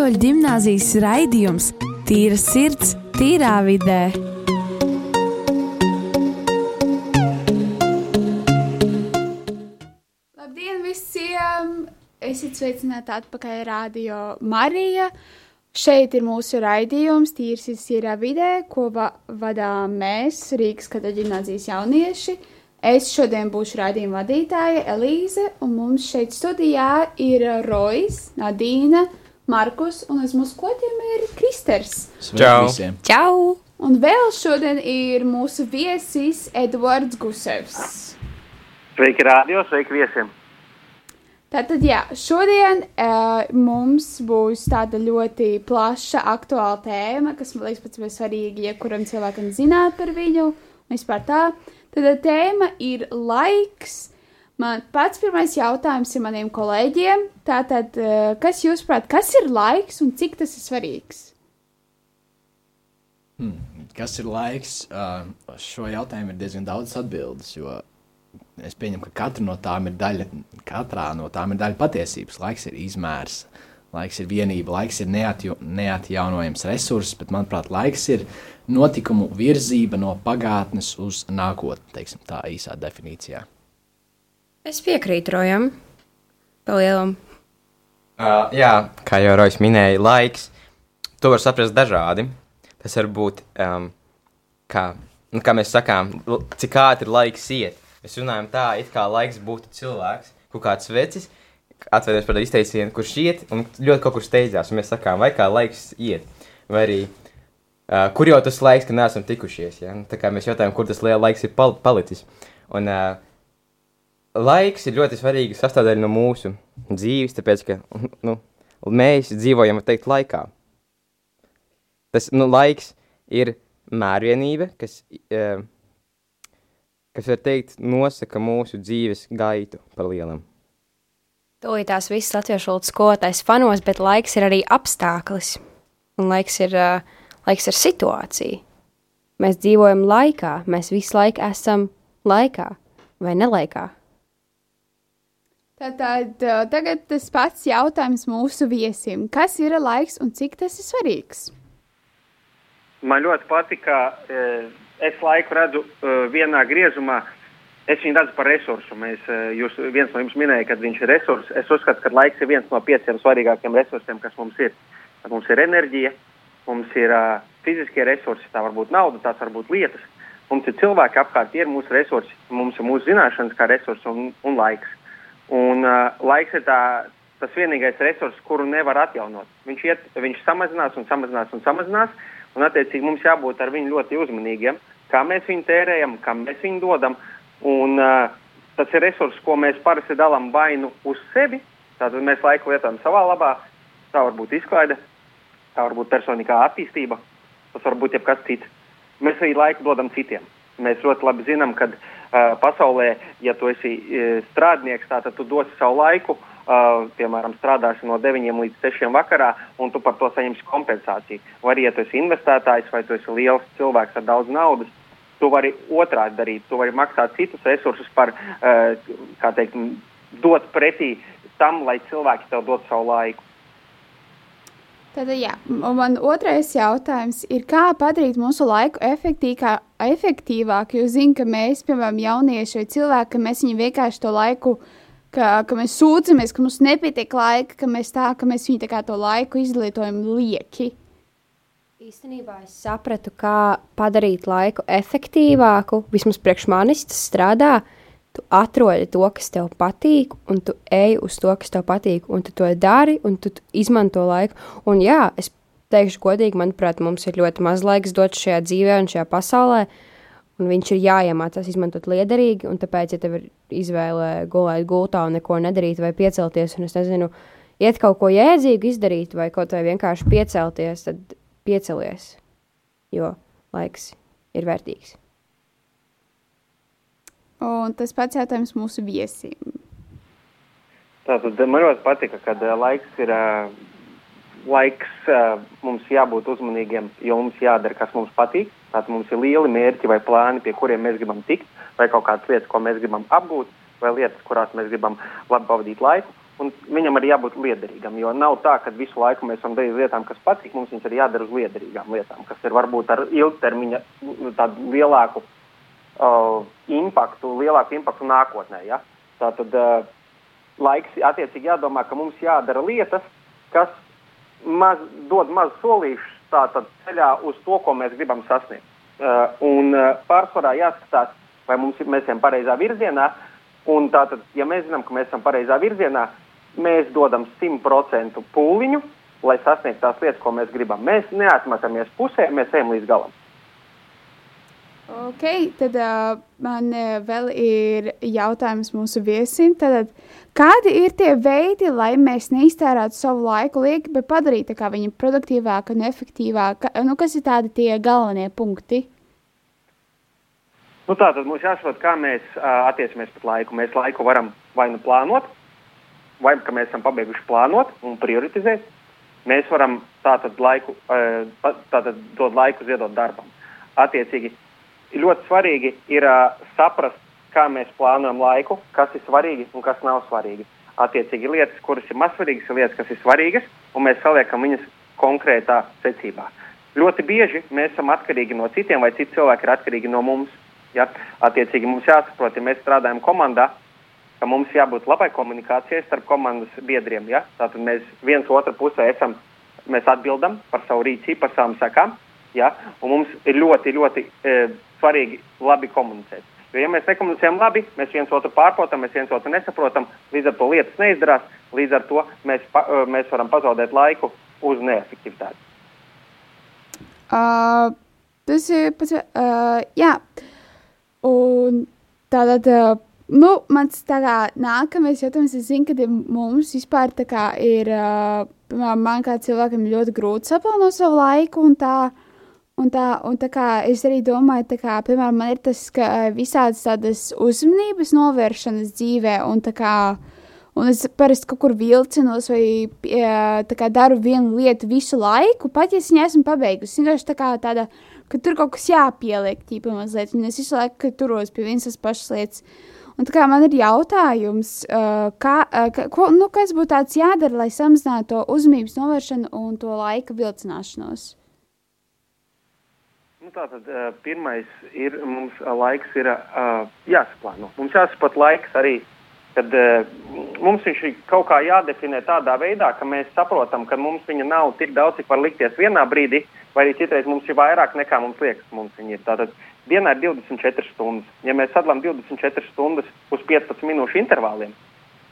Katoļu gimnāzijas raidījums Tīra sirds, tīrā vidē. Labdien visiem! Esiet sveicināti atpakaļ Radio Marija. Šeit ir mūsu raidījums Tīrs ir vidē, ko va vadām mēs, Rīgas katoļu gimnāzijas jaunieši. Es šodien būšu raidījuma vadītāja Elīze, un mums šeit studijā ir Rojas, Nadīna, Markus, un aiz mūsu kodiem ir Kristers. Čau! Čau! Un vēl šodien ir mūsu viesis Edvards Gusevs. Sveiki, rādio, sveiki viesiem! Tātad, jā, šodien uh, mums būs tāda ļoti plaša, aktuāla tēma, kas man liekas pats svarīgi, ja kuram cilvēkam zināt par viņu, un vispār tā. Tad tēma ir laiks. Man pats pirmais jautājums ir maniem kolēģiem. Tātad, uh, kas jūs prāt, kas ir laiks un cik tas ir svarīgs? Kas ir laiks? Uh, šo jautājumu ir diezgan daudz atbildes, jo es pieņemu, ka katra no tām ir daļa, katrā no tām ir daļa patiesības. Laiks ir izmērs, laiks ir vienība, laiks ir neatjo, neatjaunojams resurss, bet, manuprāt, laiks ir notikumu virzība no pagātnes uz nākotni, teiksim, tā īsā definīcijā. Es piekrītu Rojam. Palielam. Uh, jā, kā jau Rojas minēja, laiks. To var saprast dažādi. Tas var būt, um, kā, nu, kā mēs sakām, cik ātri laiks iet. Mēs runājam tā, it kā laiks būtu cilvēks, kaut kāds vecis, atcerieties par izteicienu, kurš iet un ļoti kaut kur steidzās. Un mēs sakām, vai kā laiks iet, vai arī uh, kur jau tas laiks, ka neesam tikušies. Ja? Nu, Tā kā mēs jautājam, kur tas liela laiks ir pal palicis. Un, uh, laiks ir ļoti svarīga sastāvdaļa no mūsu dzīves, tāpēc ka nu, mēs dzīvojam, var teikt, laikā. Tas nu, laiks ir mērvienība, kas, uh, kas, var teikt, nosaka mūsu dzīves gaitu par lielam. Tūlīt tās visas latviešu valodas skolotājs fanos, bet laiks ir arī apstākļis. Un laiks ir, uh, laiks ir situācija. Mēs dzīvojam laikā, mēs visu laiku esam laikā vai nelaikā. Tātad tagad tas pats jautājums mūsu viesim. Kas ir laiks un cik tas ir svarīgs? Man ļoti patika, eh, es laiku redzu vienā griezumā. Es viņu redzu par resursu. Mēs, jūs, viens no jums minēja, ka viņš ir resurs. Es uzskatu, ka laiks ir viens no pieciem svarīgākiem resursiem, kas mums ir. Mums ir enerģija, mums ir uh, fiziskie resursi, tā var būt nauda, tās var būt lietas. Mums ir cilvēki apkārt, tie ir mūsu resursi, mums ir mūsu zināšanas kā resursi un, un laiks. Un uh, laiks ir tā, tas vienīgais resurs, kuru nevar atjaunot. Viņš, iet, viņš samazinās un samazinās un samazinās, un attiecīgi mums jābūt ar viņu ļoti uzmanīgiem, kā mēs viņu tērējam, kam mēs viņu dodam. Un, uh, tas ir resurs, ko mēs parasti dalām vainu uz sevi. Tātad mēs laiku lietojam savā labā. Tā var būt izklaide, tā var būt personīgā attīstība, tas var būt jebkas cits. Mēs arī laiku dodam citiem. Mēs ļoti labi zinām, ka uh, pasaulē, ja tu esi strādnieks, tad tu dosi savu laiku, uh, piemēram, strādāsi no 9 līdz 6 vakarā, un tu par to saņemsi kompensāciju. Vai arī, ja tu esi investētājs vai tu esi liels cilvēks ar daudz naudas, tu vari otrādi darīt. Tu vari maksāt citus resursus par, uh, kā teikt, dot pretī tam, lai cilvēki tev dod savu laiku. Tātad, jā, man otrais jautājums ir, kā padarīt mūsu laiku efektīvā, efektīvāku? Jo zinu, ka mēs, piemēram, jaunieši vai cilvēki, ka mēs viņu vienkārši to laiku, ka, ka mēs sūdzamies, ka mums nepietiek laika, ka mēs tā, ka mēs viņu tā kā to laiku izlietojam lieki. Īstenībā es sapratu, kā padarīt laiku efektīvāku. Vismaz priekš manis tas strādā. Tu atrodi to, kas tev patīk, un tu ej uz to, kas tev patīk, un tu to dari, un tu izmanto laiku. Un jā, es teikšu godīgi, manuprāt, mums ir ļoti maz laiks dot šajā dzīvē un šajā pasaulē, un viņš ir jāiemācās izmantot liederīgi, un tāpēc, ja tev ir izvēle gulēt gultā un neko nedarīt, vai piecelties, un es nezinu, iet kaut ko jēdzīgu izdarīt, vai kaut vai vienkārši piecelties, tad piecelies, jo laiks ir vērtīgs. Un tas pats jautājums mūsu viesim. Tātad man ļoti patika, ka uh, laiks ir. Uh, laiks uh, mums jābūt uzmanīgiem, jo mums jādara, kas mums patīk. Tātad mums ir lieli mērķi vai plāni, pie kuriem mēs gribam tikt, vai kaut kādas lietas, ko mēs gribam apgūt, vai lietas, kurās mēs gribam labi pavadīt laiku. un viņam arī jābūt liederīgam. Jo nav tā, ka visu laiku mēs varam darīt lietām, kas patīk. Mums viņas ir jādara uz liederīgām lietām, kas ir varbūt ar ilgtermiņa lielāku uh, impaktu, lielāku impaktu nākotnē. Ja? Tātad uh, laiks attiecīgi jādomā, ka mums jādara lietas, kas maz, dod mazu solīšu tātad ceļā uz to, ko mēs gribam sasniegt. Uh, un uh, pārsvarā jāskatās, vai mums ir, mēs ejam pareizā virzienā. Un tātad, ja mēs zinām, ka mēs esam pareizā virzienā, mēs dodam 100% pūliņu, lai sasniegtu tās lietas, ko mēs gribam. Mēs neatmetamies pusē, mēs ejam līdz galam. Ok, tad uh, man uh, vēl ir jautājums mūsu viesim. Tad, kādi ir tie veidi, lai mēs neiztērētu savu laiku lieki, bet padarītu viņu produktīvāku un efektīvāku? Nu, kas ir tādi tie galvenie punkti? Nu, tā tad mums jāsaprot, kā mēs uh, attiecamies pret laiku. Mēs laiku varam vai nu plānot, vai ka mēs esam pabeiguši plānot un prioritizēt. Mēs varam tātad, laiku, uh, tātad dot laiku ziedot darbam. Attiecīgi, ļoti svarīgi ir uh, saprast, kā mēs plānojam laiku, kas ir svarīgi un kas nav svarīgi. Attiecīgi, lietas, kuras ir mazsvarīgas, ir lietas, kas ir svarīgas, un mēs saliekam viņas konkrētā secībā. Ļoti bieži mēs esam atkarīgi no citiem, vai citi cilvēki ir atkarīgi no mums. Ja? Attiecīgi mums jāsaprot, ja mēs strādājam komandā, ka mums jābūt labai komunikācijai starp komandas biedriem. Ja? Tātad mēs viens otru pusē esam, mēs atbildam par savu rīcību, par savām sekām, ja? un mums ir ļoti, ļoti e, svarīgi labi komunicēt. Jo, ja mēs nekomunicējam labi, mēs viens otru pārprotam, mēs viens otru nesaprotam, līdz ar to lietas neizdarās, līdz ar to mēs, pa, e, mēs varam pazaudēt laiku uz neefektivitāti. Uh, tas ir pats, uh, jā. Uh, Un tātad, nu, mans tā kā nākamais jautājums, es zinu, ka mums vispār tā kā ir, piemēram, man kā cilvēkam ļoti grūti saplānot savu laiku un tā, un tā, un tā kā es arī domāju, kā, piemēram, man ir tas, ka visādas tādas uzmanības novēršanas dzīvē un kā, un es parasti kaut kur vilcinos vai tā kā daru vienu lietu visu laiku, pat ja es viņu esmu pabeigusi, vienkārši tā kā tāda ka tur kaut kas jāpieliek, tīpa mazliet, un es visu laiku turos pie vienas tas pašas lietas. Un tā kā man ir jautājums, uh, kā, ko, nu, kas būtu tāds jādara, lai samazinātu to uzmanības novēršanu un to laika vilcināšanos? Nu, tātad uh, pirmais ir, mums uh, laiks ir uh, jāsaplāno. Mums jāsaprot laiks arī, kad mums viņš ir kaut kā jādefinē tādā veidā, ka mēs saprotam, ka mums viņa nav tik daudz, cik var likties vienā brīdī, vai arī citreiz mums ir vairāk nekā mums liekas, mums viņi ir. Tātad dienā ir 24 stundas. Ja mēs sadalām 24 stundas uz 15 minūšu intervāliem,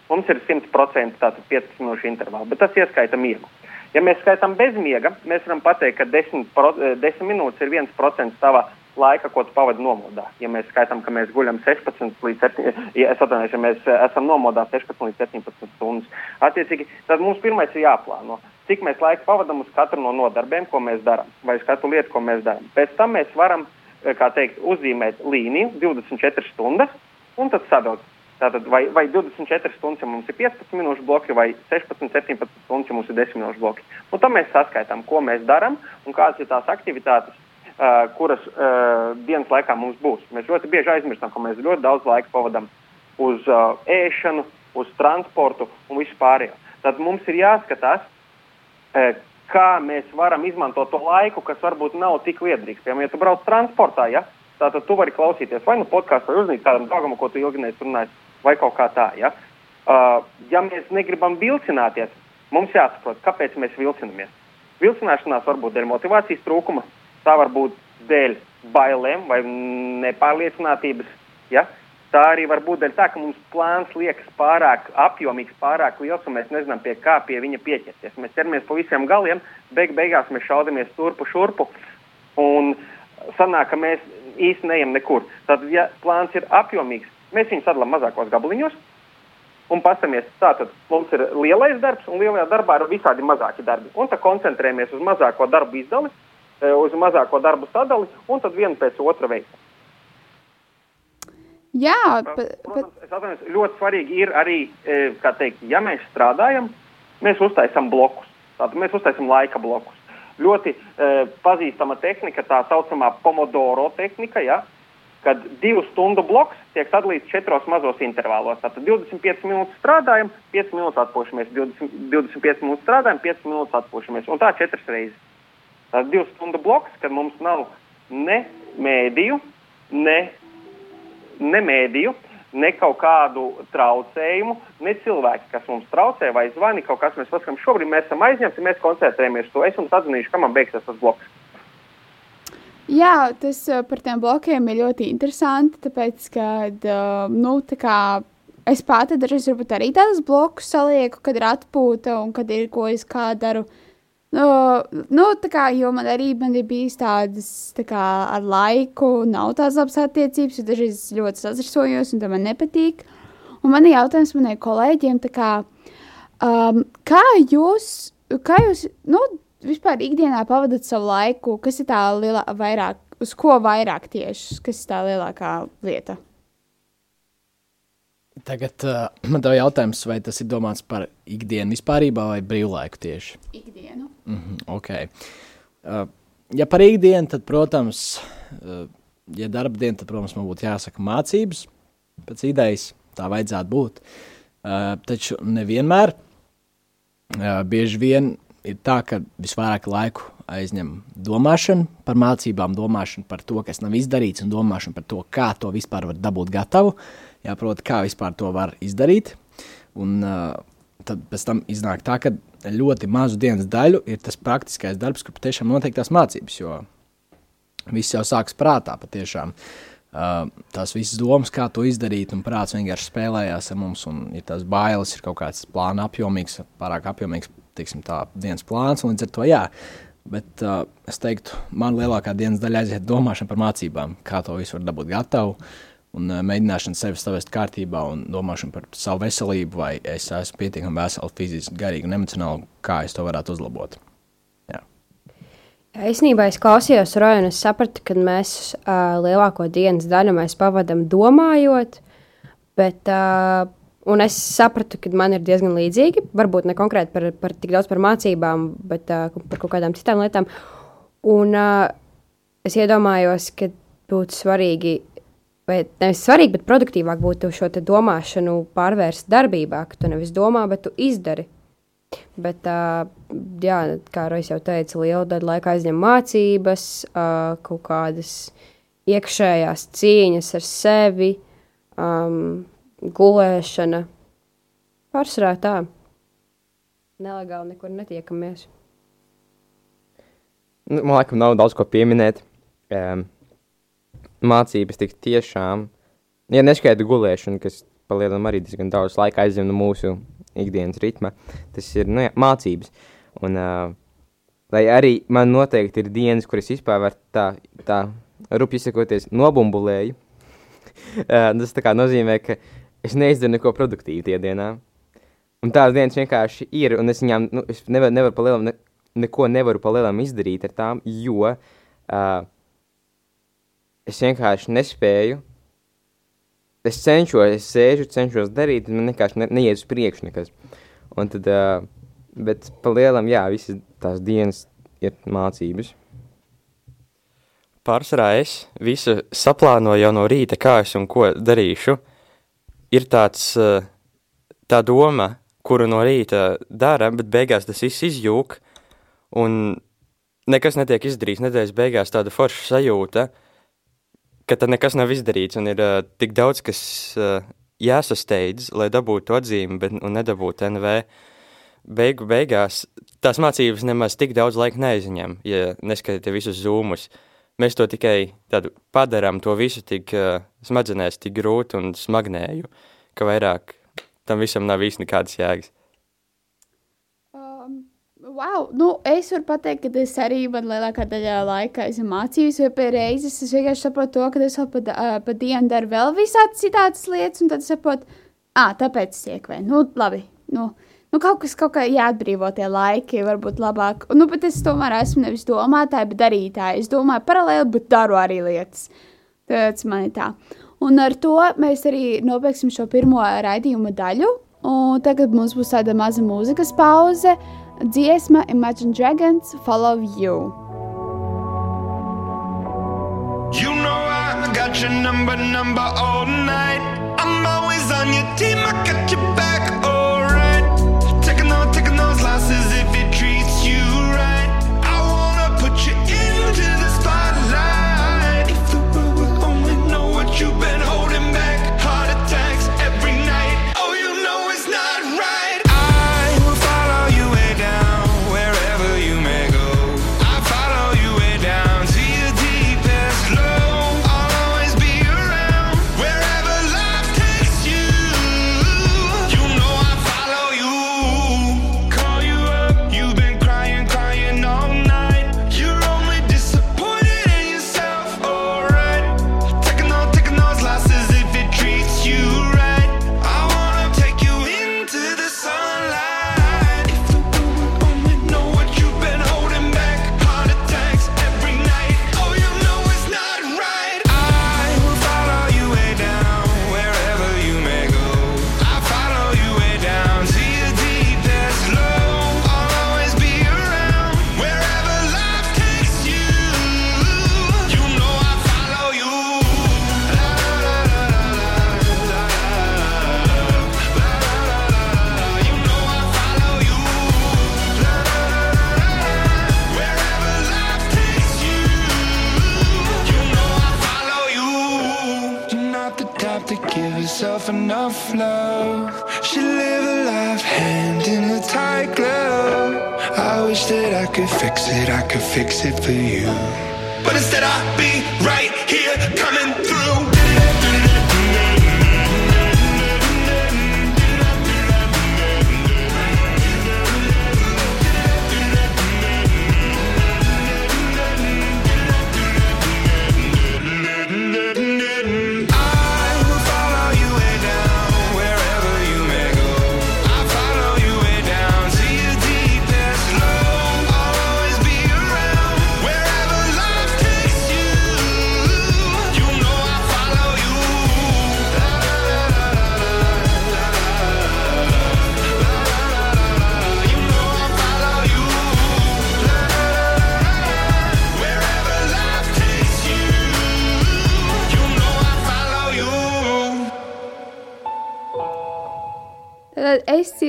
mums ir 100% tātad 15 minūšu intervāli, bet tas ieskaita miegu. Ja mēs skaitām bez miega, mēs varam pateikt, ka 10, pro, 10 eh, minūtes ir 1% tava laika, ko tu pavadi nomodā. Ja mēs skaitām, ka mēs guļam 16 līdz 7, ja es atvainojos, ja mēs eh, esam nomodā 16 līdz 17 stundas, attiecīgi, tad mums pirmais ir jāplāno cik mēs laika pavadām uz katru no nodarbēm, ko mēs darām, vai uz katru lietu, ko mēs darām. Pēc tam mēs varam, eh, kā teikt, uzzīmēt līniju 24 stundas un tad sadalīt. Tātad vai, vai 24 stundas, ja mums ir 15 minūšu bloki, vai 16, 17 stundas, ja mums ir 10 minūšu bloki. Un tad mēs saskaitām, ko mēs darām un kādas ir tās aktivitātes, uh, kuras uh, dienas laikā mums būs. Mēs ļoti bieži aizmirstam, ka mēs ļoti daudz laika pavadām uz uh, ēšanu, uz transportu un visu pārējo. Tad mums ir jāskatās, kā mēs varam izmantot to laiku, kas varbūt nav tik liederīgs. Piemēram, ja tu brauc transportā, ja, tad tu vari klausīties vai nu podkāstu, vai uzzīt kādam draugam, ko tu ilgi neesi runājis, vai kaut kā tā. Ja, uh, ja mēs negribam vilcināties, mums jāsaprot, kāpēc mēs vilcinamies. Vilcināšanās var būt dēļ motivācijas trūkuma, tā var būt dēļ bailēm vai nepārliecinātības. Ja? Tā arī var būt dēļ tā, ka mums plāns liekas pārāk apjomīgs, pārāk liels, un mēs nezinām, pie kā pie viņa pieķerties. Mēs ķeramies pa visiem galiem, beig beigās mēs šaudamies turpu šurpu, un sanāk, ka mēs īsti neejam nekur. Tad, ja plāns ir apjomīgs, mēs viņu sadalām mazākos gabaliņos, un paskatāmies, tātad mums ir lielais darbs, un lielajā darbā ir visādi mazāki darbi. Un tad koncentrējamies uz mazāko darbu izdali, eh, uz mazāko darbu sadali, un tad vienu pēc otra veikam. Jā, bet, Protams, es atvainojos, ļoti svarīgi ir arī, e, kā teikt, ja mēs strādājam, mēs uztaisām blokus. Tātad mēs uztaisām laika blokus. Ļoti e, pazīstama tehnika, tā saucamā pomodoro tehnika, ja, kad divu stundu bloks tiek sadalīts četros mazos intervālos. Tātad 25 minūtes strādājam, 5 minūtes atpūšamies, 20, 25 minūtes strādājam, 5 minūtes atpūšamies. Un tā četras reizes. Tas divu stundu bloks, kad mums nav ne mēdīju, ne, ne mēdīju, ne kaut kādu traucējumu, ne cilvēki, kas mums traucē vai zvani kaut kas. Mēs paskatām, šobrīd mēs esam aizņemti, mēs koncentrējamies to. Es jums atzināšu, ka man beigsies tas bloks. Jā, tas uh, par tiem blokiem ir ļoti interesanti, tāpēc, ka, uh, nu, tā kā es pati dažreiz varbūt arī tādus blokus salieku, kad ir atpūta un kad ir ko es kā daru. Nu, nu, tā kā, jo man arī man ir bijis tādas, tā kā ar laiku nav tās labas attiecības, jo dažreiz ļoti sazrsojos un tam man nepatīk. Un man ir jautājums manai kolēģiem, tā kā, um, kā jūs, kā jūs, nu, vispār ikdienā pavadat savu laiku, kas ir tā lielā, vairāk, uz ko vairāk tieši, kas ir tā lielākā lieta? Tagad uh, man te jautājums, vai tas ir domāts par ikdienu vispār vai brīvlaiku tieši? Ikdienu. Mm -hmm, okay. uh, ja par ikdienu, tad, protams, uh, ja darba diena, tad, protams, man būtu jāsaka mācības. Pēc idejas tā vajadzētu būt. Uh, taču nevienmēr. Uh, bieži vien ir tā, ka visvairāk laiku aizņem domāšana par mācībām, domāšana par to, kas nav izdarīts, un domāšana par to, kā to vispār var dabūt gatavu. Jāprot, kā vispār to var izdarīt. Un, uh, tad pēc tam iznāk tā, ka ļoti mazu dienas daļu ir tas praktiskais darbs, kur patiešām notiek tās mācības, jo viss jau sākas prātā patiešām. Uh, tās visas domas, kā to izdarīt, un prāts vienkārši spēlējās ar mums, ir tās bailes, ir kaut kāds plāna apjomīgs, pārāk apjomīgs tiksim, tā, dienas plāns, līdz ar to jā. Bet uh, es teiktu, man lielākā dienas daļa aiziet domāšana par mācībām, kā to visu var dabūt gatavu, un uh, mēģināšana sevi savest kārtībā, un domāšana par savu veselību, vai es esmu pietiekami vesels, fiziski, garīgi un emocionāli, kā es to varētu uzlabot. Jā. Īsnībā es klausījos Roju, un es sapratu, ka mēs uh, lielāko dienas daļu pavadām domājot, bet uh, Un es sapratu, ka man ir diezgan līdzīgi. Varbūt ne konkrēti par, par tik daudz par mācībām, bet uh, par kaut kādām citām lietām. Un uh, es iedomājos, ka būtu svarīgi, vai nevis svarīgi, bet produktīvāk būtu šo domāšanu pārvērst darbībā, ka tu nevis domā, bet tu izdari. Bet, uh, jā, kā Rojas jau teica, liela daļa laika aizņem mācības, uh, kaut kādas iekšējās cīņas ar sevi. Um, gulēšana. Pārsvarā tā. Nelegāli nekur netiekamies. Nu, man liekas, nav daudz ko pieminēt. Um, mācības tik tiešām, ja neskaita gulēšana, kas palielinām arī diezgan daudz laika aizņem no mūsu ikdienas ritma, tas ir nu, jā, mācības. Un, uh, lai arī man noteikti ir dienas, kuras vispār var tā, tā rupi izsakoties, nobumbulēju. uh, tas nozīmē, ka es neizdaru neko produktīvu tie dienā. Un tās dienas vienkārši ir, un es viņām nu, es nevaru, nevaru palielam, ne, neko nevaru palielam izdarīt ar tām, jo uh, es vienkārši nespēju. Es cenšos, es sēžu, cenšos darīt, man vienkārši ne, neiet uz priekšu nekas. Un tad, uh, bet palielam, jā, visas tās dienas ir mācības. Pārsvarā es visu saplānoju jau no rīta, kā es un ko darīšu. Uh, ir tāds, eh, tā doma, kuru no rīta dara, bet beigās tas viss izjūg, un nekas netiek izdarīts. Nedēļas beigās tāda forša sajūta, ka tad nekas nav izdarīts, un ir uh, tik daudz, kas uh, jāsasteidz, lai dabūtu atzīmi, bet un nedabūtu NV. Beigu beigās tās mācības nemaz tik daudz laika neizņem, ja neskatītu visus zūmus. Mēs to tikai padarām, to visu tik uh, smadzenēs, tik grūti un smagnēju, ka vairāk tam visam nav īsti nekādas jēgas. Um, wow, nu, es varu pateikt, ka es arī man lielākā daļa laika esmu mācījis, vai pie reizes es vienkārši saprotu to, ka es vēl pa, uh, pa dienu daru vēl visādas citādas lietas, un tad saprotu, ah, tāpēc es iekvēju. Nu, labi, nu, nu, kaut kas kaut kā jāatbrīvo tie laiki, varbūt labāk. Nu, bet es tomēr esmu nevis domātāja, bet darītāja. Es domāju paralēli, bet daru arī lietas. Tas man ir tā. Un ar to mēs arī nobeigsim šo pirmo raidījuma daļu. Un tagad mums būs tāda maza mūzikas pauze. Dziesma Imagine Dragons Follow You. You know I got your number, number all night. I'm always on your team, I got your back, alright.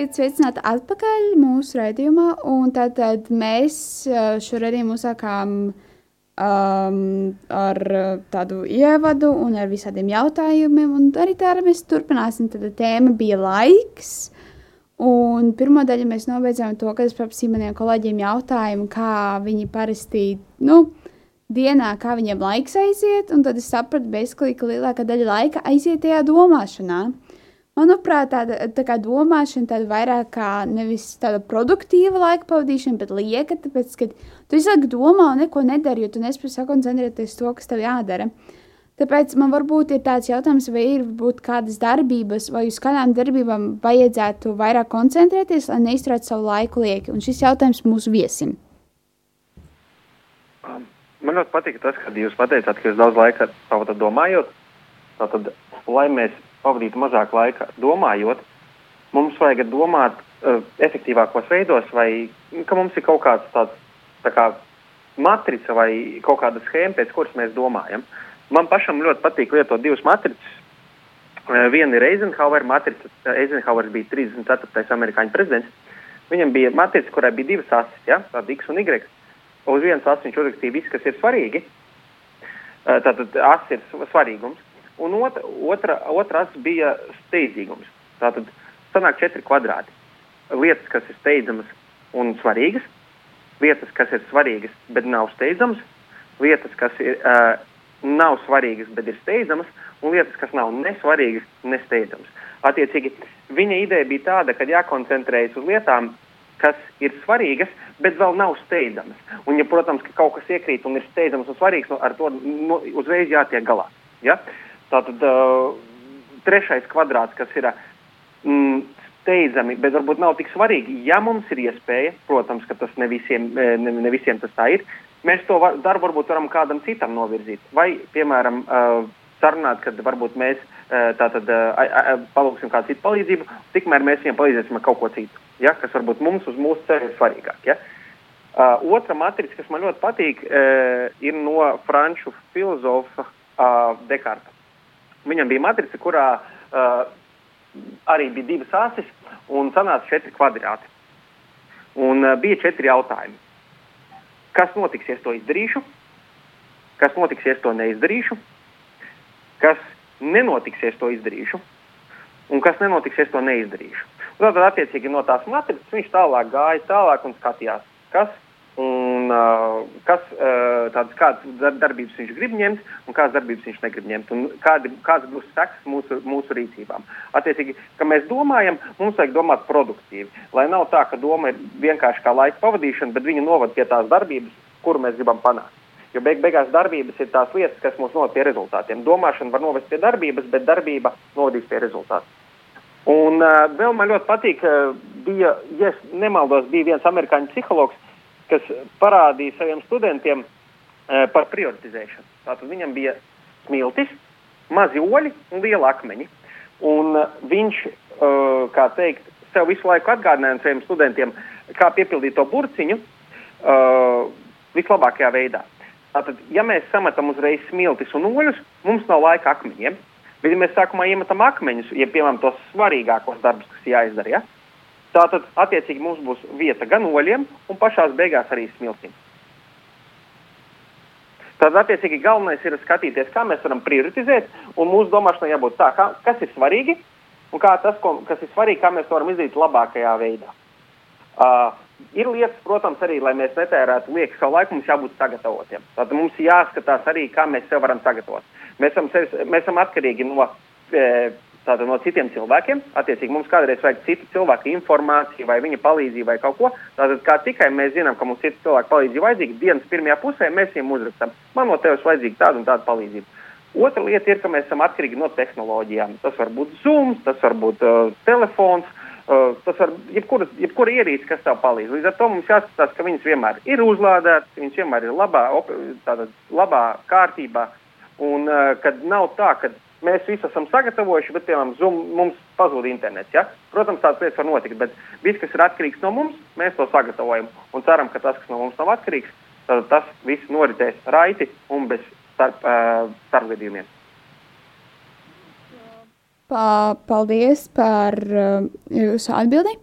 Esiet sveicināti atpakaļ mūsu raidījumā, tātad mēs šo raidījumu uzsākām um, ar tādu ievadu un ar visādiem jautājumiem, arī tā arī mēs turpināsim. Tad tēma bija laiks, un pirmo daļu mēs nobeidzām to, ka es paprasīju maniem kolēģiem jautājumu, kā viņi parasti, nu, dienā, kā viņiem laiks aiziet, un tad es sapratu, ka lielākā daļa laika aiziet tajā domāšanā. Manuprāt, tāda tā kā domāšana, tāda vairāk kā nevis tāda produktīva laika pavadīšana, bet lieka, tāpēc, ka tu laiku domā un neko nedari, jo tu nespēj sakoncentrēties to, kas tev jādara. Tāpēc man varbūt ir tāds jautājums, vai ir kādas darbības, vai uz kādām darbībām vajadzētu vairāk koncentrēties, lai neizturētu savu laiku lieki. Un šis jautājums mūsu viesim. Man ļoti patīk tas, ka jūs pateicāt, ka jūs daudz laika pavadat domājot. Tātad, lai mēs pavadītu mazāk laika domājot, mums vajag domāt uh, efektīvākos veidos, vai ka mums ir kaut kāds tāds tā kā matrica vai kaut kāda schēma, pēc kuras mēs domājam. Man pašam ļoti patīk lietot divas matricas. Uh, viena ir Eizenhower matrica. Eizenhower bija 34. amerikāņu prezidents. Viņam bija matrica, kurai bija divas asis, ja? tāda X un Y. Uz vienas asis viņš uzrakstīja visu, kas ir svarīgi. Tātad asis ir sv- svarīgums. Un otra, otra, otra asis bija steidzīgums. Tātad sanāk četri kvadrāti. Lietas, kas ir steidzamas un svarīgas, lietas, kas ir svarīgas, bet nav steidzamas, lietas, kas ir, uh, nav svarīgas, bet ir steidzamas, un lietas, kas nav nesvarīgas, nesteidzamas. Attiecīgi, viņa ideja bija tāda, ka jākoncentrējas uz lietām, kas ir svarīgas, bet vēl nav steidzamas. Un, ja, protams, ka kaut kas iekrīt un ir steidzams un svarīgs, nu, ar to nu, uzreiz jātiek galā. Ja? Tātad uh, trešais kvadrāts, kas ir mm, steidzami, bet varbūt nav tik svarīgi. Ja mums ir iespēja, protams, ka tas ne visiem, ne, ne visiem tas tā ir, mēs to var, darbu varbūt varam kādam citam novirzīt. Vai, piemēram, sarunāt, kad varbūt mēs tātad palūgsim kādu citu palīdzību, tikmēr mēs viņiem palīdzēsim ar kaut ko citu, ja? kas varbūt mums uz mūsu ceļa ir svarīgāk. Ja? Uh, otra matrica, kas man ļoti patīk, uh, ir no franču filozofa uh, Dekarta. Viņam bija matrica, kurā uh, arī bija divas asis un sanāca četri kvadrāti. Un uh, bija četri jautājumi. Kas notiks, ja es to izdarīšu? Kas notiks, ja es to neizdarīšu? Kas nenotiks, ja es to izdarīšu? Un kas nenotiks, ja es to neizdarīšu? Un tad, attiecīgi, no tās matricas viņš tālāk gāja tālāk un skatījās, kas un uh, kas, uh, tādas, kādas dar- darbības viņš grib ņemt un kādas darbības viņš negrib ņemt, un kādi, kādas būs sekas mūsu, mūsu rīcībām. Attiecīgi, ka mēs domājam, mums vajag domāt produktīvi, lai nav tā, ka doma ir vienkārši kā laika pavadīšana, bet viņa novad pie tās darbības, kuru mēs gribam panākt. Jo beig beigās darbības ir tās lietas, kas mūs noved pie rezultātiem. Domāšana var novest pie darbības, bet darbība novadīs pie rezultātu. Un uh, vēl man ļoti patīk, uh, bija, ja nemaldos, bija viens amerikāņu psihologs, kas parādīja saviem studentiem uh, par prioritizēšanu. Tātad viņam bija smiltis, mazi oļi un lieli akmeņi. Un uh, viņš, uh, kā teikt, sev visu laiku atgādināja saviem studentiem, kā piepildīt to burciņu vislabākajā veidā. Tātad, ja mēs sametam uzreiz smiltis un oļus, mums nav laika akmeņiem. Bet, ja mēs sākumā iemetam akmeņus, ja piemēram tos svarīgākos darbus, kas jāizdara, ja? Tātad, attiecīgi, mums būs vieta gan oļiem, un pašās beigās arī smiltīm. Tad, attiecīgi, galvenais ir skatīties, kā mēs varam prioritizēt, un mūsu domāšanai jābūt tā, kā, kas ir svarīgi, un kā tas, ko, kas ir svarīgi, kā mēs to varam izdarīt labākajā veidā. Uh, ir lietas, protams, arī, lai mēs netērētu lieku savu laiku, mums jābūt sagatavotiem. Tad mums jāskatās arī, kā mēs sev varam sagatavot. Mēs esam, mēs esam atkarīgi no, e, tātad, no citiem cilvēkiem. Attiecīgi, mums kādreiz vajag citu cilvēku informāciju, vai viņa palīdzību, vai kaut ko. Tātad, kā tikai mēs zinām, ka mums citu cilvēku palīdzība vajadzīga, dienas pirmajā pusē mēs viņiem uzrakstam, man no tevis vajadzīga tāda un tāda palīdzība. Otra lieta ir, ka mēs esam atkarīgi no tehnoloģijām. Tas var būt Zoom, tas var būt uh, telefons, uh, tas var būt jebkura, jebkura ierīce, kas tev palīdz. Līdz ar to mums jāskatās, ka viņas vienmēr ir uzlādētas, viņas vienmēr ir labā, tātad, labā kārtībā. Un uh, kad nav tā, ka mēs visi esam sagatavojuši, bet, piemēram, Zoom mums pazūd internets. Ja? Protams, tādas lietas var notikt, bet viss, kas ir atkarīgs no mums, mēs to sagatavojam. Un ceram, ka tas, kas no mums nav atkarīgs, tad tas viss noritēs raiti un bez starp, uh, starpgadījumiem. Pa, paldies par uh, jūsu atbildi.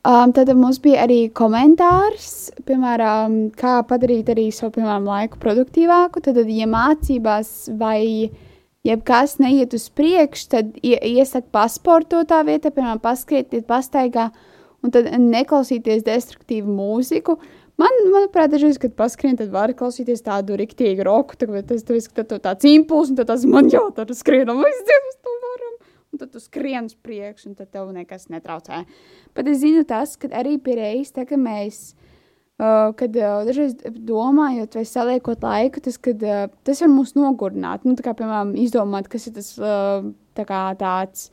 Um, tad mums bija arī komentārs, piemēram, kā padarīt arī savu piemēram, laiku produktīvāku. Tad, ja mācībās vai jebkas neiet uz priekšu, tad ie, iesaka pasportot tā vietā, piemēram, paskrietiet pastaigā un tad neklausīties destruktīvu mūziku. Man, manuprāt, dažreiz, kad paskrien, tad var klausīties tādu riktīgu roku, tad tas tas ir tāds impulss, un tad tas man jādara skrienam, vai es dzirdu, to varam. Un tad tu skrien uz priekšu, un tad tev nekas netraucē. Bet es zinu tas, ka arī pie reizes, tā, ka mēs, uh, kad uh, dažreiz domājot vai saliekot laiku, tas, kad, uh, tas var mūs nogurināt. Nu, kā, piemēram, izdomāt, kas ir tas uh, tā kā tāds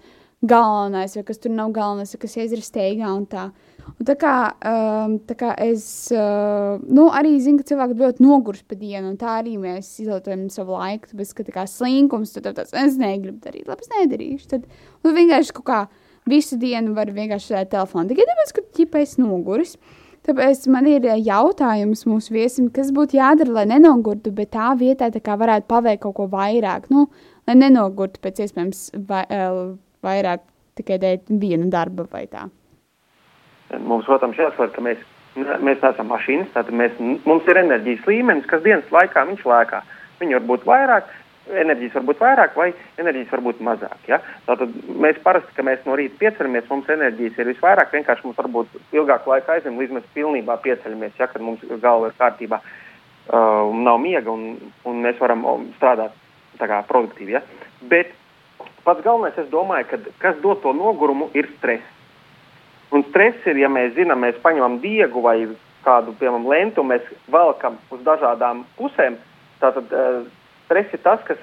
galvenais, vai kas tur nav galvenais, vai kas iezra steigā un tā. Un tā kā, um, tā kā es uh, nu, arī zinu, ka cilvēki ļoti noguris pa dienu, un tā arī mēs izlietojam savu laiku. Tāpēc, ka tā kā slinkums, tad tāds, es negribu darīt, labi, es nedarīšu. Tad nu, vienkārši kaut kā visu dienu var vienkārši sēdēt telefonā. Tikai tāpēc, ka ķipa es noguris. Tāpēc man ir eh, jautājums mūsu viesim, kas būtu jādara, lai nenogurtu, bet tā vietā tā varētu paveikt kaut ko vairāk. Nu, lai nenogurtu pēc iespējams vai, eh, vairāk tikai dēļ viena darba vai tā. Mums, protams, jāsaprot, ka mēs, mēs neesam mašīnas, mēs, mums ir enerģijas līmenis, kas dienas laikā viņš lēkā. Viņi var būt vairāk, enerģijas var būt vairāk vai enerģijas var būt mazāk. Ja? Tātad mēs parasti, ka mēs no rīta pieceramies, mums enerģijas ir visvairāk, vienkārši mums varbūt ilgāku laiku aizņem, līdz mēs pilnībā pieceļamies, ja, kad mums galva ir kārtībā uh, nav miega un, un mēs varam um, strādāt kā produktīvi. Ja? Bet pats galvenais, es domāju, ka kas dod to nogurumu, ir stress. Un stress ir, ja mēs zinām, mēs paņemam diegu vai kādu, piemēram, lentu, mēs velkam uz dažādām pusēm. Tātad uh, stress ir tas, kas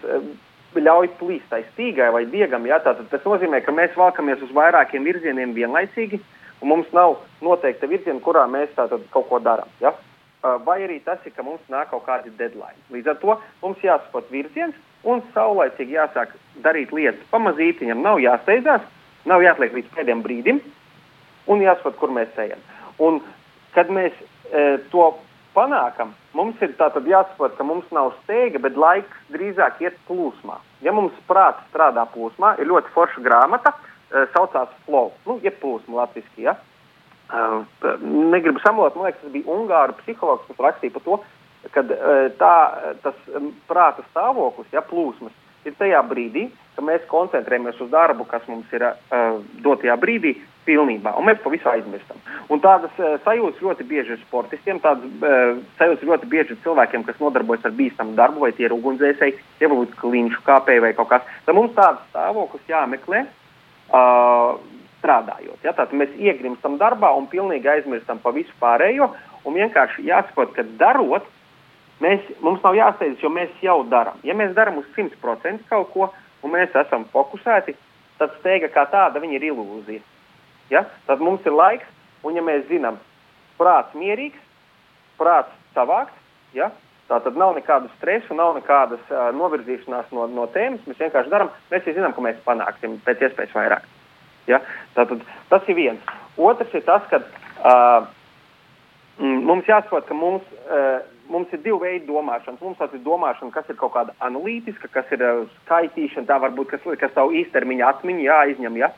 ļauj plīst tai stīgai vai diegam. Ja? Tātad tas nozīmē, ka mēs velkamies uz vairākiem virzieniem vienlaicīgi, un mums nav noteikta virziena, kurā mēs tātad kaut ko darām. Ja? Vai arī tas ir, ka mums nāk kaut kādi deadline. Līdz ar to mums jāsaprot virziens un saulaicīgi jāsāk darīt lietas pamazītiņam, nav jāsteidzās, nav jāatliek līdz pēdējiem brīdim un jāsaprot, kur mēs ejam. Un, kad mēs e, to panākam, mums ir jāsaprot, ka mums nav steiga, bet laiks drīzāk iet plūsmā. Ja mums prāts strādā plūsmā, ir ļoti forša grāmata, uh, saucās Flow, nu, jeb plūsma latviski, ja? Uh, negribu samulot, man liekas, tas bija Ungāru psihologs, kas rakstīja par to, kad uh, tā, tas prāta stāvoklis, ja, plūsmas, ir tajā brīdī, ka mēs koncentrējamies uz darbu, kas mums ir uh, dotajā brīdī, pilnībā, un mēs pavisam aizmirstam. Un tādas uh, sajūtas ļoti bieži ir sportistiem, tādas uh, sajūtas ļoti bieži ir cilvēkiem, kas nodarbojas ar bīstamu darbu, vai tie ir ugunsdzēsēji, tie varbūt kliņšu kāpēji vai kaut kas. Tad mums tādas stāvoklis jāmeklē. Uh, strādājot. Ja? Tātad mēs iegrimstam darbā un pilnīgi aizmirstam par visu pārējo. Un vienkārši jāsaprot, ka darot, mēs, mums nav jāsteidzas, jo mēs jau darām. Ja mēs darām uz 100% kaut ko, un mēs esam fokusēti, tad steiga kā tāda ir ilūzija. Ja? Tad mums ir laiks, un ja mēs zinām, prāts mierīgs, prāts savāks, ja? tā tad nav nekādu stresu, nav nekādas uh, novirzīšanās no, no tēmas. Mēs vienkārši darām, mēs jau zinām, ka mēs panāksim pēc iespējas vairāk. Ja? Tātad, tas ir viens. Otrs ir tas, ka uh, mums jāsaprot, ka mums, uh, mums ir divi veidi domāšanas. Mums ir domāšana, kas ir kaut kāda analītiska, kas ir uh, skaitīšana, tā varbūt kas, kas savu īstermiņa atmiņu jāizņem. Ja?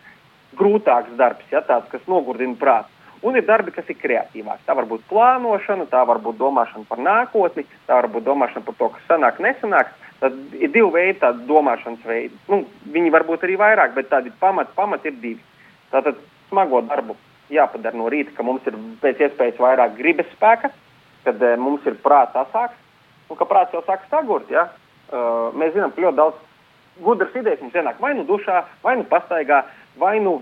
Grūtāks darbs, ja? tāds, kas nogurdina prātu. Un ir darbi, kas ir kreatīvāki. Tā var būt plānošana, tā var būt domāšana par nākotni, tā var būt domāšana par to, kas sanāk, nesanāks. Tad ir divi veidi, tādi domāšanas veidi. Nu, viņi var būt arī vairāk, bet tādi pamati pamat ir divi. Tātad smago darbu jāpadara no rīta, ka mums ir pēc iespējas vairāk gribas spēka, kad e, mums ir prāts asāks, un ka prāts jau sāk stagurt. Ja? Uh, mēs zinām, ka ļoti daudz gudras idejas mums ienāk vai nu dušā, vai nu pastaigā, vai nu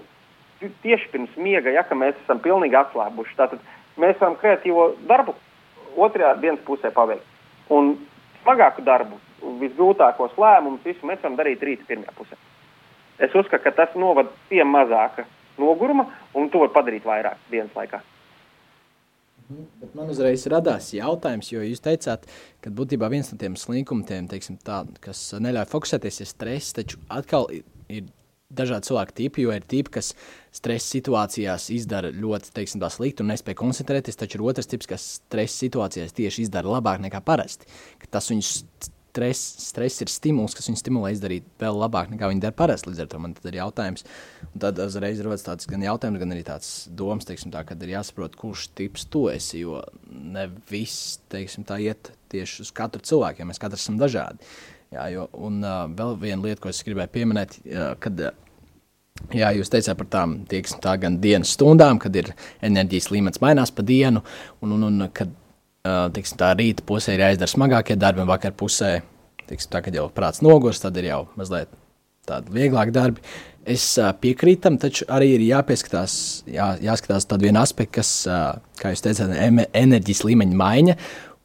tieši pirms miega, ja mēs esam pilnīgi atslābuši. Tātad mēs varam kreatīvo darbu otrajā dienas pusē paveikt. Un smagāku darbu, visgrūtākos lēmumus, visu mēs varam darīt rīta pirmajā pusē. Es uzskatu, ka tas novada pie mazāka noguruma, un to var padarīt vairāk dienas laikā. Bet man uzreiz radās jautājums, jo jūs teicāt, ka būtībā viens no tiem slinkumiem, tā, kas neļauj fokusēties, ir stress. Taču atkal ir, dažādi cilvēku tipi, jo ir tipi, kas stresa situācijās izdara ļoti teiksim, slikti un nespēja koncentrēties, taču ir otrs tips, kas stresa situācijās tieši izdara labāk nekā parasti. Tas viņus stress, stress ir stimuls, kas viņu stimulē izdarīt vēl labāk nekā viņi dara parasti. Līdz ar to man ir jautājums, un tad uzreiz rodas tāds gan jautājums, gan arī tāds domas, teiksim, tā, kad ir jāsaprot, kurš tips tu esi. Jo ne viss teiksim, tā iet tieši uz katru cilvēku, ja mēs katrs esam dažādi. Jā, jo, un uh, vēl viena lieta, ko es gribēju pieminēt, uh, kad uh, Jā, jūs teicāt par tām tieksim, tā gan dienas stundām, kad ir enerģijas līmenis mainās pa dienu, un, un, un kad tiksim, tā rīta pusē ir jāizdara smagākie darbi, un vakar pusē, tiksim, tā, kad jau prāts nogurs, tad ir jau mazliet tādi vieglāki darbi. Es uh, piekrītu tam, taču arī ir jāpieskatās, jā, jāskatās tādu vienu aspektu, kas, uh, kā jūs teicāt, enerģijas līmeņa maiņa.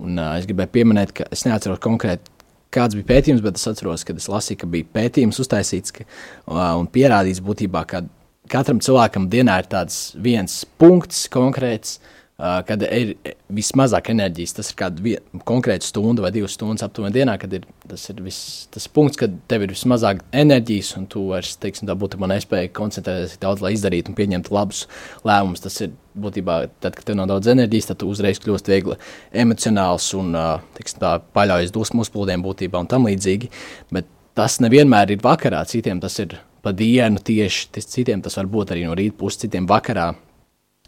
Un, es gribēju pieminēt, ka es neatceros konkrēti, kāds bija pētījums, bet es atceros, ka es lasīju, ka bija pētījums uztaisīts ka, un pierādīts būtībā, ka katram cilvēkam dienā ir tāds viens punkts konkrēts, Uh, kad ir vismazāk enerģijas, tas ir kāda konkrēta stunda vai divas stundas aptuveni dienā, kad ir tas, ir vis, tas punkts, kad tev ir vismazāk enerģijas, un tu vairs, teiksim, tā būtībā nespēji koncentrēties daudz, lai izdarītu un pieņemtu labus lēmumus. Tas ir būtībā, tad, kad tev nav daudz enerģijas, tad tu uzreiz kļūst viegli emocionāls un, uh, teiksim, tā paļaujas dusmu uzplūdiem būtībā un tam līdzīgi. Bet tas nevienmēr ir vakarā, citiem tas ir pa dienu tieši, citiem tas var būt arī no rīta puses, citiem vakarā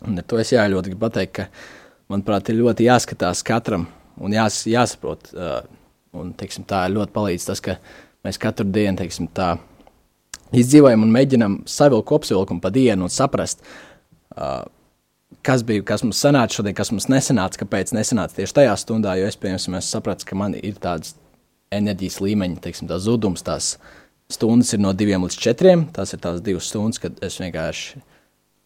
Un ar to es jā, ļoti gribu pateikt, ka, manuprāt, ir ļoti jāskatās katram un jās, jāsaprot. Uh, un, teiksim, tā ļoti palīdz tas, ka mēs katru dienu teiksim, tā, izdzīvojam un mēģinam savilkt kopsavilkumu pa dienu un saprast, uh, kas bija, kas mums sanāca šodien, kas mums nesanāca, kāpēc nesanāca tieši tajā stundā. Jo es, piemēram, sapratu, ka man ir tāds enerģijas līmeņa, teiksim, tā zudums, tās stundas ir no diviem līdz četriem. Tās ir tās divas stundas, kad es vienkārši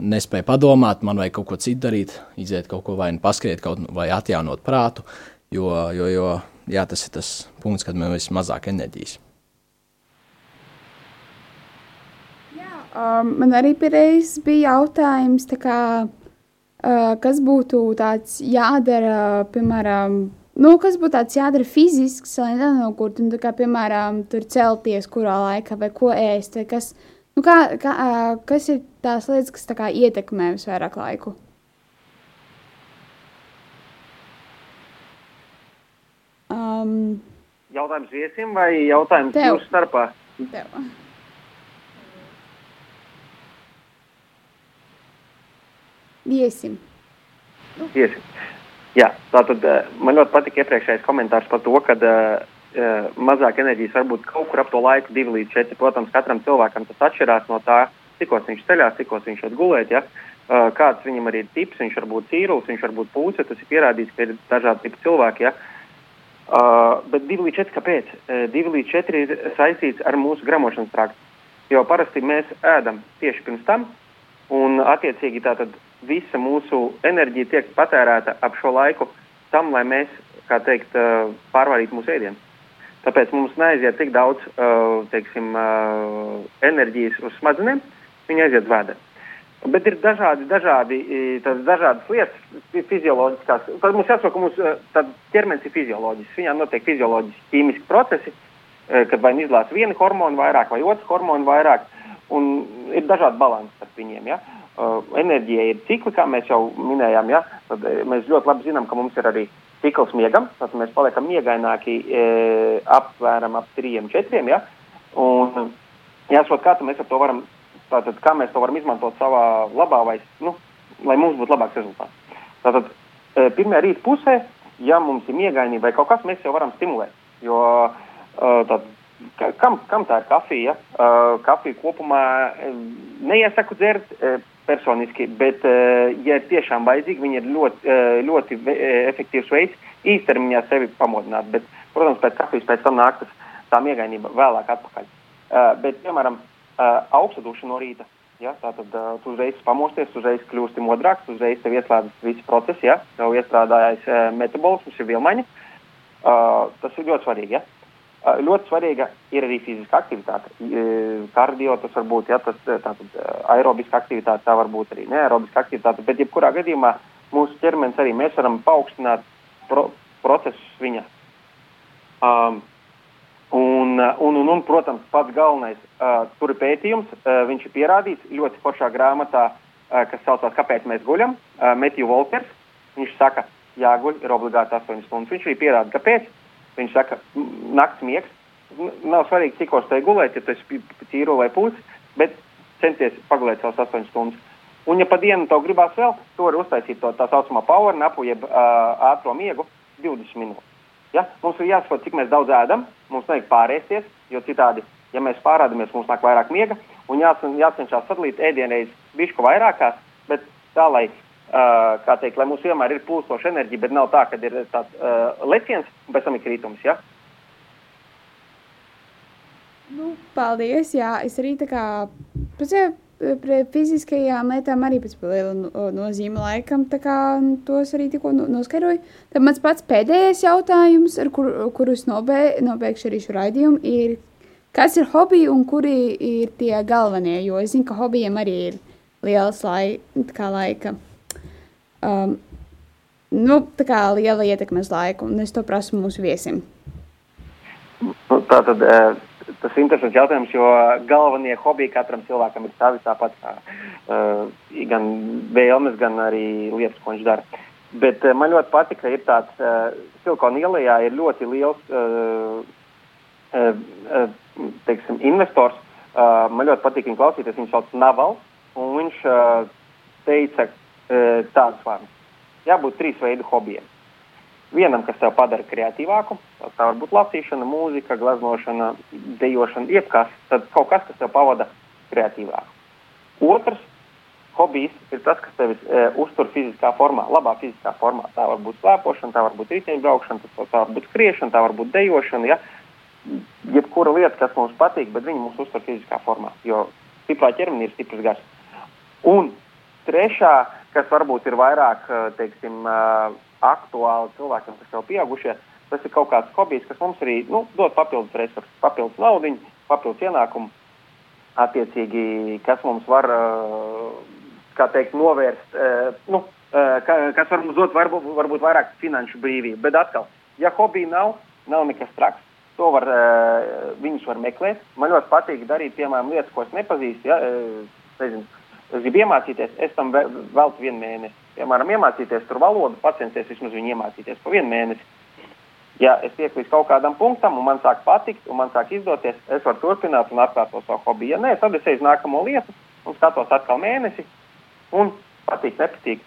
nespēju padomāt, man vajag kaut ko citu darīt, iziet kaut ko vai nu paskriet, kaut vai atjaunot prātu, jo, jo, jo jā, tas ir tas punkts, kad man ir vismazāk enerģijas. Jā, um, man arī pirreiz bija jautājums, kā, uh, kas būtu tāds jādara, piemēram, nu, kas būtu tāds jādara fizisks, lai nenogurtu, un, kā, piemēram, tur celties kurā laikā, vai ko ēst, vai kas, uh, Nu, kā, kā, kas ir tās lietas, kas tā kā, ietekmē visvairāk laiku? Um, jautājums viesim vai jautājums tev. jūsu starpā? Tev. Iesim. Nu. Iesim. Jā, tātad man ļoti patika iepriekšējais komentārs par to, ka uh, mazāk enerģijas varbūt kaut kur ap to laiku, divi līdz četri. Protams, katram cilvēkam tas atšķirās no tā, cikos viņš ceļās, cikos viņš iet gulēt. Ja? Kāds viņam arī ir tips, viņš var būt cīrulis, viņš var būt pūce, tas ir pierādīts, ka ir dažādi tipi cilvēki. Ja? Uh, bet 2 līdz 4, kāpēc? Uh, 2 līdz 4 ir saistīts ar mūsu gramošanas traktu. Jo parasti mēs ēdam tieši pirms tam, un attiecīgi tātad visa mūsu enerģija tiek patērēta ap šo laiku tam, lai mēs, kā teikt, pārvarītu mūsu ēdienu. Tāpēc mums neaiziet tik daudz uh, teiksim, uh, enerģijas uz smadzenēm, viņa aiziet vēdā. Bet ir dažādi, dažādi, dažādas lietas, fi- fizioloģiskās. Tad mums jāsaprot, ka mūsu uh, ķermenis ir fizioloģisks. Viņā notiek fizioloģiski ķīmiski procesi, uh, kad vai nu izlāst viena hormona vairāk vai otrs hormona vairāk. Un ir dažādi balansi starp viņiem. Ja? Uh, enerģija ir cikli, kā mēs jau minējām. Ja? Tad, eh, mēs ļoti labi zinām, ka mums ir arī cikls miegam. Tad mēs paliekam miegaināki e, apmēram ap 3-4. Ja? Un jāsaprot, kā mēs to varam, tātad, kā mēs to varam izmantot savā labā, vai, nu, lai mums būtu labāks rezultāts. Tātad, e, pirmajā rīta pusē, ja mums ir miegainība vai kaut kas, mēs jau varam stimulēt. Jo, e, tad, ka- kam, kam tā ir kafija? E, kafija kopumā e, neiesaku dzert e, personiski, bet, e, ja ir tiešām vajadzīga, viņa ir ļoti, e, ļoti ve- e, efektīvs veids īstermiņā sevi pamodināt. Bet, protams, pēc kafijas pēc tam nāk tas, tā miegainība vēlāk atpakaļ. Bet, piemēram, augsta duša no rīta. Ja, Tātad uh, tu uzreiz pamosties, uzreiz kļūsti modrāks, uzreiz tev ieslēdzas visi procesi, ja, tev iestrādājas uh, metabolisms, ir vielmaiņa. Uh, tas ir ļoti svarīgi. Ja. Uh, ļoti svarīga ir arī fiziska aktivitāte. Uh, kardio tas var būt, ja, tas uh, tātad, uh, aerobiska aktivitāte, tā var būt arī neaerobiska aktivitāte, bet jebkurā gadījumā mūsu ķermenis arī mēs varam paaugstināt pro, procesus viņa. Um, Un, uh, un, un, un, protams, pats galvenais, uh, tur ir pētījums, uh, viņš ir pierādīts ļoti foršā grāmatā, uh, kas saucās Kāpēc mēs guļam. Uh, Metju Volkers, viņš saka, jāguļ ir obligāti 8 stundas. Viņš arī pierāda, kāpēc. Viņš saka, "M, nakts miegs. Nav svarīgi, cik ostai gulēt, ja tu esi cīru vai pūci, bet centies pagulēt savas 8 stundas. Un, ja pa dienu tev gribās vēl, tu vari uztaisīt to tā saucamo power napu, jeb uh, ātro miegu 20 minūtes. Ja? Mums ir jāsaprot, cik daudz ēdam, mums nevajag pārēsties, jo citādi, ja mēs pārādamies, mums nāk vairāk miega, un jācen, jācenšas sadalīt ēdienreiz bišku vairākās, bet tā, lai, kā teikt, lai mums vienmēr ir plūstoša enerģija, bet nav tā, ka ir tāds uh, leciens, pēc tam ir kritums, ja? Nu, paldies. Jā, es arī tā kā pēc fiziskajām lietām arī pēc liela no- nozīme laikam, tā kā tos arī tikko no- noskaidroju. Tad mans pats pēdējais jautājums, ar kur, kurus nobē, nobeigšu arī šo raidījumu, ir, kas ir hobiji un kuri ir tie galvenie, jo es zinu, ka hobijiem arī ir liels lai, kā laika, um, nu, tā kā liela ietekme uz laiku, un es to prasu mūsu viesim. Nu, tā tad uh, tas ir interesants jautājums, jo galvenie hobiji katram cilvēkam ir savi tāpat kā uh, gan vēlmes, gan arī lietas, ko viņš dara. Bet uh, man ļoti patīk, ka ir tāds Silikona ielā ir ļoti liels teiksim, investors. Man ļoti patīk viņu klausīties. Viņš sauc Navals, un viņš teica uh, tādus vārdus. Jābūt trīs veidu hobijiem. Vienam, kas tev padara kreatīvāku, tā var būt lasīšana, mūzika, gleznošana, dejošana, jebkas, tad kaut kas, kas tev pavada kreatīvāk. Otrs hobijs ir tas, kas tevi e, uztur fiziskā formā, labā fiziskā formā. Tā var būt slēpošana, tā var būt riteņbraukšana, tā var būt skriešana, tā var būt dejošana. Ja? Jebkura lieta, kas mums patīk, bet viņi mūs uztur fiziskā formā, jo stiprā ķermenī ir stiprs gars. Un trešā, kas varbūt ir vairāk eh, teiksim, eh, aktuāli cilvēkiem, kas jau pieaugušie, tas ir kaut kāds hobijs, kas mums arī nu, dod papildus resursus, papildus naudu, papildus ienākumu. Attiecīgi, kas mums var, eh, teikt, novērst, nu, ka- kas var mums dot varbūt, varbūt vairāk finanšu brīvību. Bet atkal, ja hobija nav, nav nekas traks. To var, viņus var meklēt. Man ļoti patīk darīt, piemēram, lietas, ko es nepazīstu. Ja, nezinu, es gribu iemācīties, es tam ve- veltu vienu mēnesi. Piemēram, iemācīties tur valodu, pacensties vismaz viņu iemācīties pa vienu mēnesi. Ja es līdz kaut kādam punktam, un man sāk patikt, un man sāk izdoties, es varu turpināt un atkārtot savu hobiju. Ja nē, tad es eju uz nākamo lietu un skatos atkal mēnesi, un patīk, nepatīk.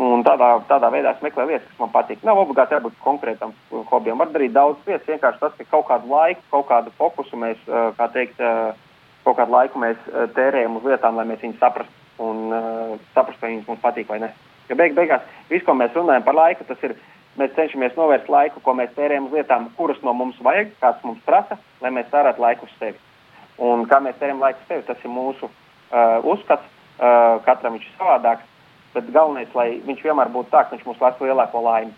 Un tādā, tādā veidā es meklēju lietas, kas man patīk. Nav obligāti jābūt konkrētam hobijam. Var darīt daudz lietas. Vienkārši tas, ka kaut kādu laiku, kaut kādu fokusu mēs, kā teikt, eh, kaut kādu laiku mēs eh, tērējam uz lietām, lai mēs viņus saprastu un uh, saprastu, vai viņas mums patīk vai ne. Jo beig, beigās viss, ko mēs runājam par laiku, tas ir, mēs cenšamies novērst laiku, ko mēs tērējam uz lietām, kuras no mums vajag, kāds mums prasa, lai mēs tērētu laiku uz sevi. Un kā mēs tērējam laiku uz sevi, tas ir mūsu uh, uzskats. Uh, katram viņš ir savādāks, bet galvenais, lai viņš vienmēr būtu tāds, ka viņš mums lasa lielāko laimi.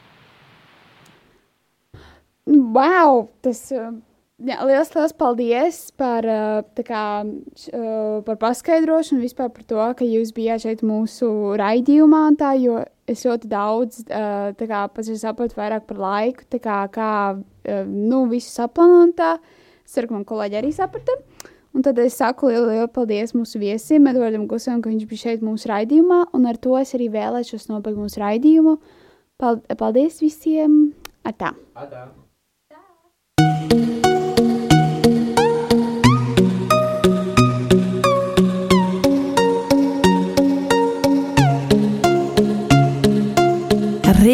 Wow! Tas, uh, jā, liels, liels paldies par, tā kā, par paskaidrošanu vispār par to, ka jūs bijāt šeit mūsu raidījumā. Tā, jo es ļoti daudz tā kā, sapratu vairāk par laiku, tā kā, kā nu, visu saplānot. tā. Es ceru, ka man kolēģi arī saprata. Un tad es saku lielu, lielu paldies mūsu viesim, Edvardam Gusam, ka viņš bija šeit mūsu raidījumā. Un ar to es arī vēlēšos nobeigt mūsu raidījumu. Pal- Paldies visiem! Atā! Atā.